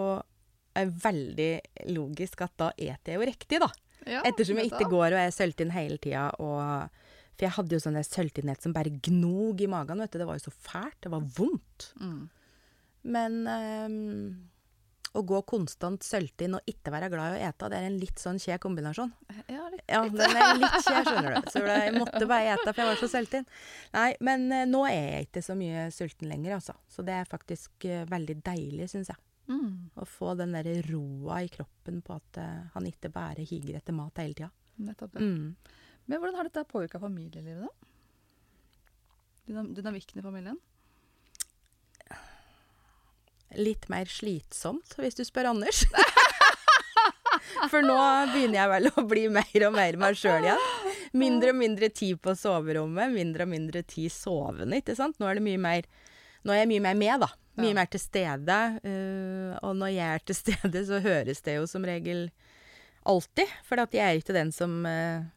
er veldig logisk at da eter jeg jo riktig, da. Ja, Ettersom jeg ikke går og er sulten hele tida. Og, for jeg hadde jo sånn der sultenhet som bare gnog i magen. vet du. Det var jo så fælt. Det var vondt. Mm. Men um, å gå konstant sølvtinn og ikke være glad i å ete, det er en litt sånn kjed kombinasjon. Ja, litt. Ja, den er litt kjed, skjønner du. Så jeg måtte bare ete, for jeg var så sølvtinn. Nei, men uh, nå er jeg ikke så mye sulten lenger, altså. Så det er faktisk uh, veldig deilig, syns jeg. Mm. Å få den derre roa i kroppen på at uh, han ikke bare higer etter mat hele tida. Nettopp. Mm. Men hvordan har dette påvirka familielivet, da? Dynam dynamikken i familien? Litt mer slitsomt, hvis du spør Anders. [laughs] For nå begynner jeg vel å bli mer og mer meg sjøl igjen. Mindre og mindre tid på soverommet, mindre og mindre tid sovende, ikke sant. Nå er det mye mer Nå er jeg mye mer med, da. Mye Ja. mer til stede. Uh, og når jeg er til [laughs] stede, så høres det jo som regel alltid. For at jeg er ikke den som, øh,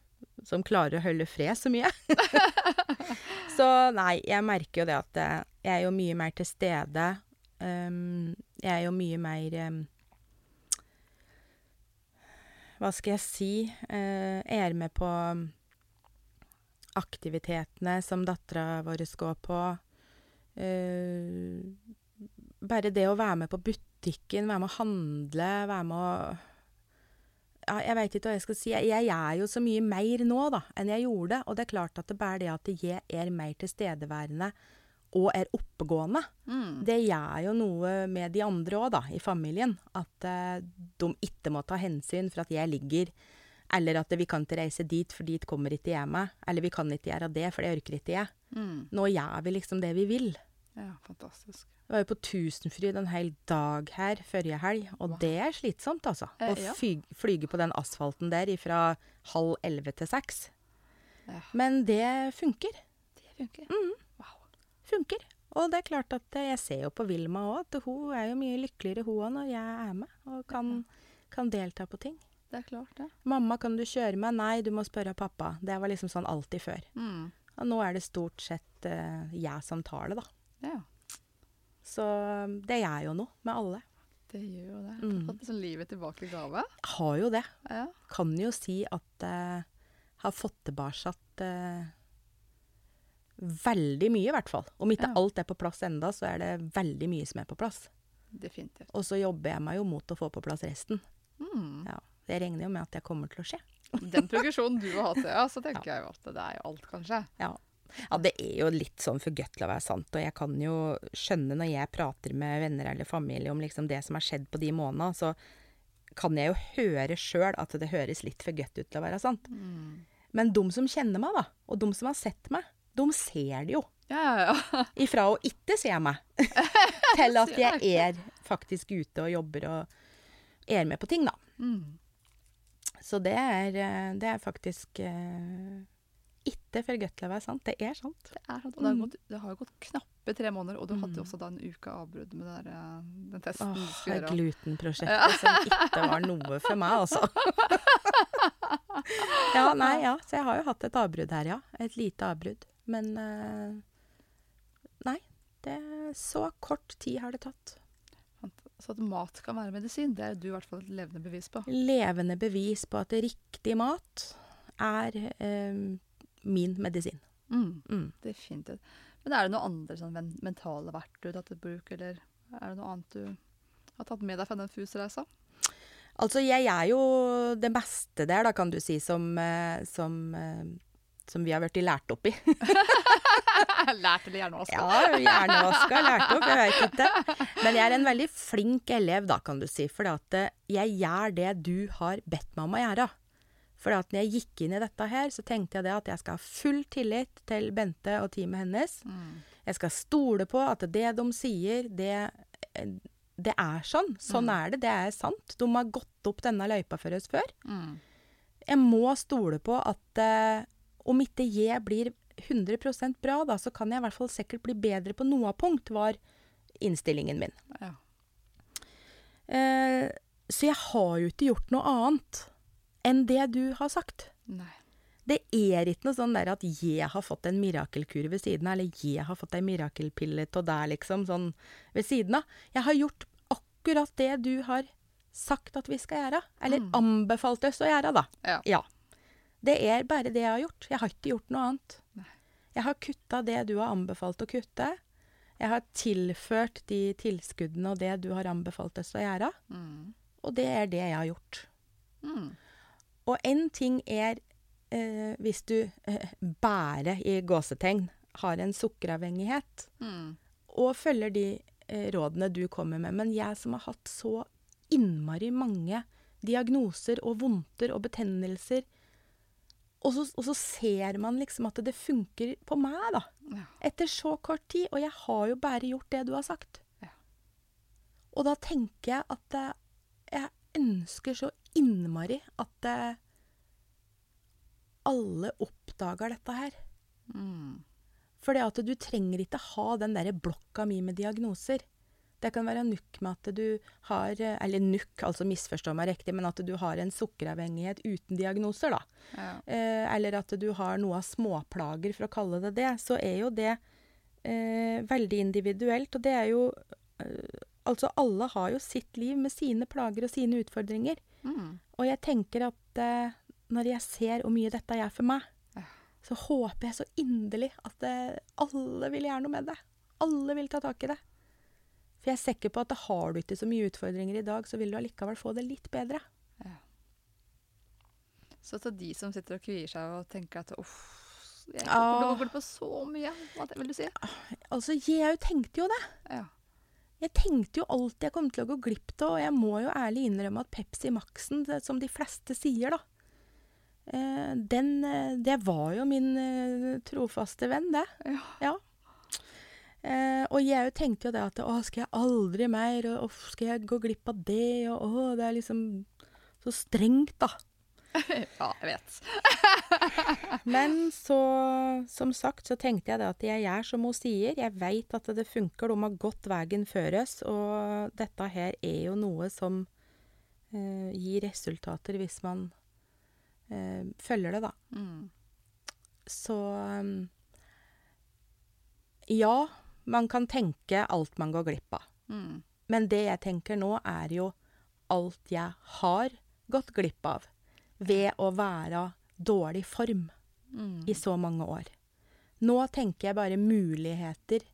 som klarer å holde fred så mye. [laughs] så nei, jeg merker jo det at øh, jeg er jo mye mer til stede. Um, jeg er jo mye mer um, Hva skal jeg si? Uh, jeg er med på um, aktivitetene som dattera vår går på. Uh, bare det å være med på butikken, være med å handle, være med å ja, Jeg veit ikke hva jeg skal si. Jeg, jeg er jo så mye mer nå da, enn jeg gjorde. Og det er klart at det bare det at jeg er mer tilstedeværende og er oppegående, Mm. det gjør jo noe med de andre òg, da, i familien. At uh, de ikke må ta hensyn for at jeg ligger Eller at vi kan ikke reise dit, for dit kommer ikke jeg meg. Eller vi kan ikke gjøre det, for det orker ikke jeg. Mm. Nå gjør vi liksom det vi vil. Ja, fantastisk. Jeg var jo på Tusenfryd en hel dag her forrige helg, og Wow. det er slitsomt, altså. Eh, Å ja. flyge på den asfalten der fra halv elleve til seks. Ja. Men det funker. Det funker. Mm. Wow. funker. Og det er klart at eh, jeg ser jo på Vilma òg, at hun er jo mye lykkeligere hun òg når jeg er med og kan, kan delta på ting. Det er klart, det. 'Mamma, kan du kjøre meg?' 'Nei, du må spørre pappa'. Det var liksom sånn alltid før. Mm. Og nå er det stort sett uh, jeg som tar det, da. Ja, Så det gjør jo noe med alle. det gjør jo det. Mm. Fått sånn livet tilbake i gave. Har jo det. Ja. Kan jo si at eh, har fått tilbake uh, veldig mye, i hvert fall. Om ikke Ja. alt er på plass enda, så er det veldig mye som er på plass. Definitivt. Og så jobber jeg meg jo mot å få på plass resten. Mm. Ja, det regner jo med at det kommer til å skje. Den progresjonen du har hatt, ja, så tenker [laughs] jeg jo at det er jo alt, kanskje. Ja. Ja, det er jo litt sånn for godt til å være sant. Og jeg kan jo skjønne når jeg prater med venner eller familie om liksom det som har skjedd på de månedene, så kan jeg jo høre sjøl at det høres litt for godt ut til å være sant. Men de som kjenner meg, da, og de som har sett meg, de ser det jo. Ja, ja, ja. [laughs] Ifra å ikke se meg, [laughs] til at jeg er faktisk ute og jobber og er med på ting, da. Mm. Så det er, eh, det er faktisk eh, ikke for godt er sant. Det er sant. Det er sant. Og det har, Mm. gått, det har gått knappe tre måneder, og du hadde jo Mm. også da en uke avbrudd med det der, eh, den testen Åh, du det skulle gjøre. glutenprosjektet som ikke var noe for meg, altså. ja, nei, ja. Så jeg har jo hatt et avbrudd her, ja. Et lite avbrudd. Men eh, nei. Det, så kort tid har det tatt. Så at mat kan være medisin, det er du i hvert fall et levende bevis på. Levende bevis på at riktig mat er eh, min medisin. Mm. Mm. Definitivt. Men er det noen andre sånn mentale verktøy du har tatt i bruk, eller er det noe annet du har tatt med deg fra den FUS-reisa? Altså, jeg er jo det meste der, da, kan du si, som, eh, som, eh, som vi har blitt lært opp i. [laughs] Lært eller hjernevaska? Ja, hjernevaska, lært opp, jeg vet ikke. Men jeg er en veldig flink elev, da, kan du si. For jeg gjør det du har bedt meg om å gjøre. For når jeg gikk inn i dette her, så tenkte jeg det at jeg skal ha full tillit til Bente og teamet hennes. Mm. Jeg skal stole på at det de sier, det, det er sånn. Sånn er det, det er sant. De har gått opp denne løypa for oss før. Mm. Jeg må stole på at eh, om ikke jeg blir 100% bra, da, så kan jeg i hvert fall sikkert bli bedre på noe punkt, var innstillingen min. Ja. Eh, så jeg har jo ikke gjort noe annet enn det du har sagt. Nei. Det er ikke noe sånn der at jeg har fått en mirakelkur ved siden av, eller jeg har fått ei mirakelpille til deg, liksom, sånn ved siden av. Jeg har gjort akkurat det du har sagt at vi skal gjøre. Eller Mm. anbefalt oss å gjøre, da. Ja. Det er bare det jeg har gjort. Jeg har ikke gjort noe annet. Nei. Jeg har kutta det du har anbefalt å kutte. Jeg har tilført de tilskuddene og det du har anbefalt oss å gjøre. Mm. Og det er det jeg har gjort. Mm. Og én ting er eh, hvis du eh, bare i gåsetegn har en sukkeravhengighet Mm. og følger de eh, rådene du kommer med. Men jeg som har hatt så innmari mange diagnoser og vondter og betennelser, og så, og så ser man liksom at det funker på meg, da. Ja. Etter så kort tid. Og jeg har jo bare gjort det du har sagt. Ja. Og da tenker jeg at eh, jeg ønsker så innmari at eh, alle oppdager dette her. Mm. For det at du trenger ikke ha den derre blokka mi med diagnoser. Det kan være nukk med at du har eh, Eller nukk, altså misforstå meg riktig, men at du har en sukkeravhengighet uten diagnoser, da. Ja. Eh, eller at du har noe av småplager, for å kalle det det. Så er jo det eh, veldig individuelt. Og det er jo eh, Altså, alle har jo sitt liv med sine plager og sine utfordringer. Mm. Og jeg tenker at eh, når jeg ser hvor mye dette gjør for meg, Ja. så håper jeg så inderlig at eh, alle vil gjøre noe med det. Alle vil ta tak i det. For jeg er sikker på at har du ikke så mye utfordringer i dag, så vil du allikevel få det litt bedre. Så til de som sitter og kvier seg og tenker at uff, jeg går kommer til å gå glipp av så mye, hva vil du si? Altså, jeg tenkte jo det. Ja. Jeg tenkte jo alltid jeg kom til å gå glipp av, og jeg må jo ærlig innrømme at Pepsi Max-en, det- som de fleste sier, da eh, Den eh, Det var jo min eh, trofaste venn, det. Ja. Ja. Eh, og jeg tenkte jo det at å, skal jeg aldri mer, og «Åh, skal jeg gå glipp av det, og å, det er liksom så strengt, da. [laughs] ja, jeg vet. [laughs] [laughs] Men så, som sagt, så tenkte jeg det at jeg gjør som hun sier. Jeg veit at det funker, de har gått veien før oss, og dette her er jo noe som eh, gir resultater hvis man eh, følger det, da. Mm. Så um, Ja, man kan tenke alt man går glipp av. Mm. Men det jeg tenker nå, er jo alt jeg har gått glipp av ved å være dårlig form Mm. i så mange år. Nå tenker jeg bare muligheter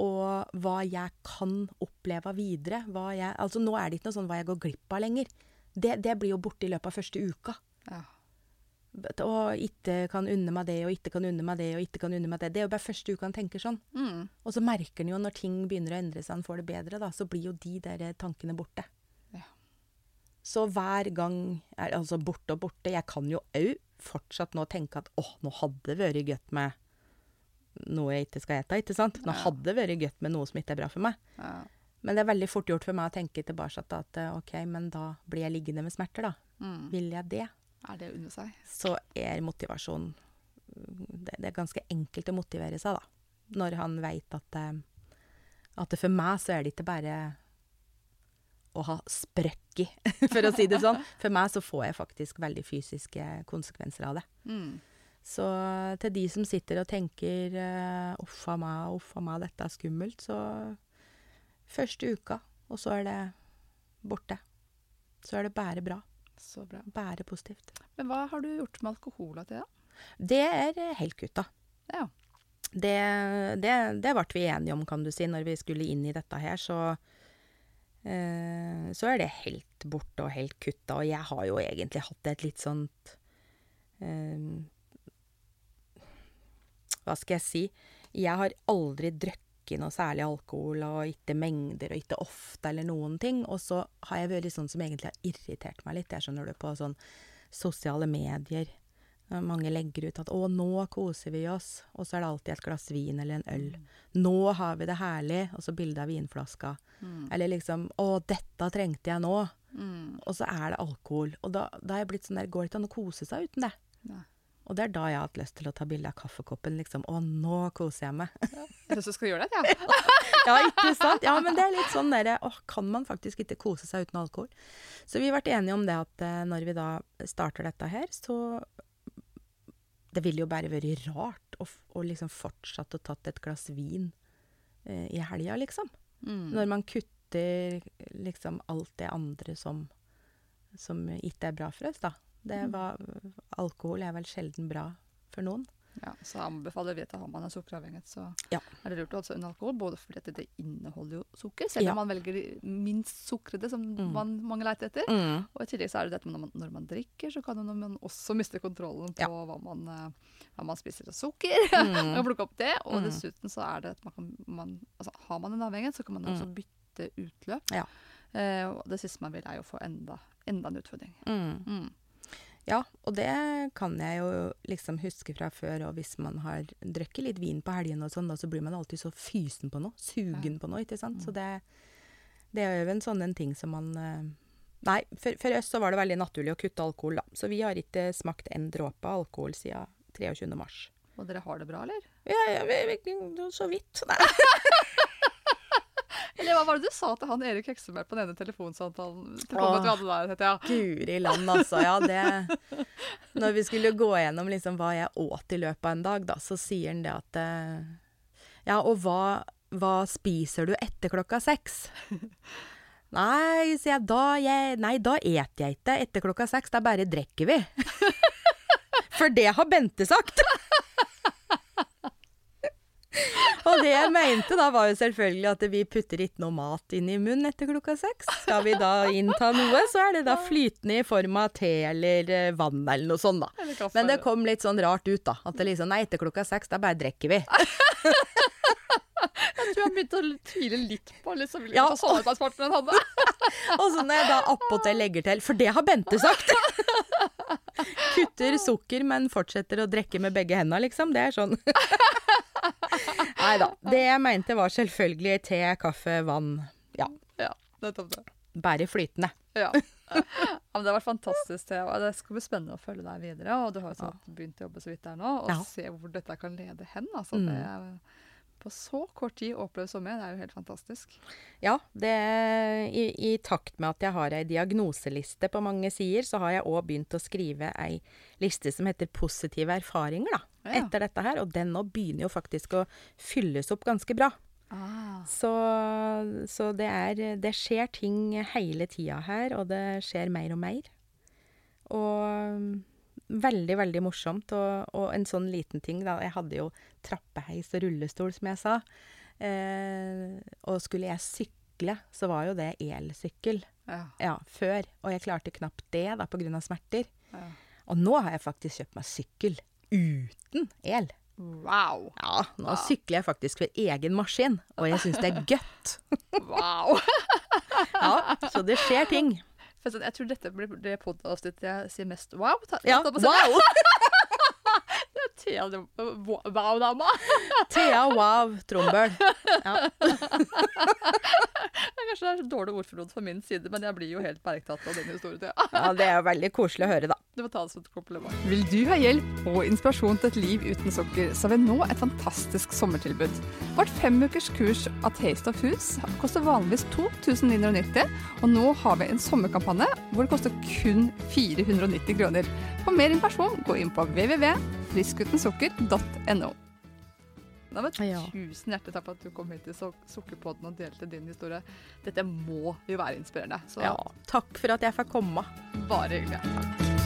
og hva jeg kan oppleve videre. Jeg, altså nå er det ikke noe sånn hva jeg går glipp av lenger. Det, det blir jo borte i løpet av første uka. Ja. Og ikke kan unne meg det, og ikke kan unne meg det, og ikke kan unne meg det. Det er jo bare første uka han tenker sånn. Mm. Og så merker han jo når ting begynner å endre seg, han får det bedre, da, så blir jo de der tankene borte. Så hver gang er Altså borte og borte. Jeg kan jo au fortsatt nå tenke at åh, nå hadde det vært godt med noe jeg ikke skal ete, ikke sant? Nå Ja. hadde det vært godt med noe som ikke er bra for meg. Ja. Men det er veldig fort gjort for meg å tenke tilbake at eh, OK, men da blir jeg liggende med smerter, da. Mm. Vil jeg det? Er det under seg? så er motivasjon det, det er ganske enkelt å motivere seg, da. Når han veit at, eh, at det for meg så er det ikke bare å ha sprekk i, [laughs] for å si det sånn. For meg så får jeg faktisk veldig fysiske konsekvenser av det. Mm. Så til de som sitter og tenker eh, 'uff a meg, uff a meg, dette er skummelt', så første uka, og så er det borte. Så er det bare bra. Så bra. Bare positivt. Men hva har du gjort med alkohol til, da? Det er eh, helt kutta. Ja. Det, det, det ble vi enige om, kan du si, når vi skulle inn i dette her. Så, så er det helt borte og helt kutta. Og jeg har jo egentlig hatt et litt sånt eh, Hva skal jeg si? Jeg har aldri drukket noe særlig alkohol, og ikke mengder, og ikke ofte, eller noen ting. Og så har jeg vært sånn som egentlig har irritert meg litt, jeg skjønner du, på sånn sosiale medier. Eh, Mange legger ut at 'å, nå koser vi oss', og så er det alltid et glass vin eller en øl. 'Nå har vi det herlig', og så bilde av vinflaska. Mm. Eller liksom 'å, dette trengte jeg nå', Mm. og så er det alkohol. Og da, da er jeg blitt sånn der, går det ikke an å kose seg uten det? Ja. Og det er da jeg har hatt lyst til å ta bilde av kaffekoppen, liksom. 'Å, nå koser jeg meg'. Ja. Så skal du gjøre det, ja. [laughs] ja, ikke sant? Ja, men det er litt sånn derre Åh, kan man faktisk ikke kose seg uten alkohol? Så vi har vært enige om det at eh, når vi da starter dette her, så Det ville jo bare vært rart å, å liksom fortsatt å tatt et glass vin eh, i helga, liksom. Mm. Når man kutter liksom alt det andre som, som ikke er bra for oss, da. Det Mm. var, alkohol er vel sjelden bra for noen. Ja, så anbefaler vi at har man en sukkeravhengighet, så Ja. er det lurt å holde seg unna alkohol. Både fordi at det inneholder jo sukker, selv Ja. om man velger minst sukrede, som Mm. man, mange leter etter. Mm. Og i tillegg så er det dette når man, når man drikker, så kan man også miste kontrollen på Ja. hva, man, eh, hva man spiser av sukker. [laughs] Mm. og plukke opp det. Og Mm. dessuten så er det at man kan man, altså, Har man en avhengighet, så kan man også bytte utløp. Ja. Eh, og det siste man vil, er jo å få enda, enda en utfordring. Mm. Mm. Ja, og det kan jeg jo liksom huske fra før, og hvis man har drukket litt vin på helgene og sånn, da, så blir man alltid så fysen på noe, sugen på noe, ikke sant? Så det, det er jo en sånn en ting som man eh, Nei, for, for oss så var det veldig naturlig å kutte alkohol, da. Så vi har ikke smakt en dråpe alkohol siden 23. mars. Og dere har det bra, eller? Ja, ja vi, vi, så vidt. Nei. [laughs] Eller hva var det du sa til han Erik Hekseberg på den ene telefonsamtalen? Åh. Telefonen vi hadde der, ja. Guri land, altså. Ja, det [laughs] Når vi skulle gå gjennom liksom hva jeg åt i løpet av en dag, da, så sier han det at eh, Ja, og hva, hva spiser du etter klokka seks? [laughs] Nei, sier jeg, da jeg, Nei, da et jeg ikke etter klokka seks, da bare drikker vi. [laughs] For det har Bente sagt. Og det jeg mente da, var jo selvfølgelig at vi putter ikke noe mat inn i munnen etter klokka seks. Skal vi da innta noe, så er det da flytende i form av te eller eh, vann eller noe sånt, da. Men det kom litt sånn rart ut, da. At det liksom Nei, etter klokka seks, da bare drikker vi. [laughs] Jeg tror jeg begynte å tvile litt på liksom, Ja. hva samarbeidspartneren hadde. [laughs] Og så når jeg da appåtil legger til For det har Bente sagt! [laughs] Kutter sukker, men fortsetter å drikke med begge hendene, liksom. Det er sånn. [laughs] Nei da. Det jeg mente var selvfølgelig te, kaffe, vann. Ja. Ja, nettopp det. Bare flytende. Ja. ja, men Det har vært fantastisk. Det, Det skal bli spennende å følge deg videre. Og du har jo sånn begynt å jobbe så vidt der nå, og Ja. se hvor dette kan lede hen. Altså, Mm. det på så kort tid å oppleve så mye, det er jo helt fantastisk. Ja, det, i, i takt med at jeg har ei diagnoseliste på mange sider, så har jeg òg begynt å skrive ei liste som heter positive erfaringer, da. Ja. Etter dette her. Og den nå begynner jo faktisk å fylles opp ganske bra. Ah. Så, så det er Det skjer ting hele tida her, og det skjer mer og mer. Og veldig, veldig morsomt. Og, og en sånn liten ting, da. Jeg hadde jo trappeheis og rullestol, som jeg sa. Eh, og skulle jeg sykle, så var jo det elsykkel. Ja. Ja, før. Og jeg klarte knapt det, da, av smerter. ja. Og nå har jeg faktisk kjøpt meg sykkel uten el. Wow. Ja, nå Wow. sykler jeg faktisk for egen maskin, og jeg syns det er gøtt. [laughs] wow. [laughs] Ja, så det skjer ting. For jeg tror dette blir det podkastet jeg sier mest wow. Ja, ta på seg. wow! [laughs] Thea, det- Wow-dama. Thea Wow Trombøl. Ja. [laughs] Kanskje det er så dårlig ordforråd fra min side, men jeg blir jo helt bergtatt av den historien. Ja, det er jo veldig koselig å høre, da. Du må ta det som et kompliment. Vil du ha hjelp og inspirasjon til et liv uten sukker, så har vi nå et fantastisk sommertilbud. Vårt femukers kurs A Taste of Foods koster vanligvis 2990, og nå har vi en sommerkampanje hvor det koster kun 490 kroner. For mer informasjon, gå inn på www.friskgutensukker.no. Nei, men Ja. Tusen hjertelig takk for at du kom hit til Suk- Sukkerpodden og delte din historie. Dette må jo være inspirerende. Så Ja, takk for at jeg fikk komme. bare hyggelig. Takk.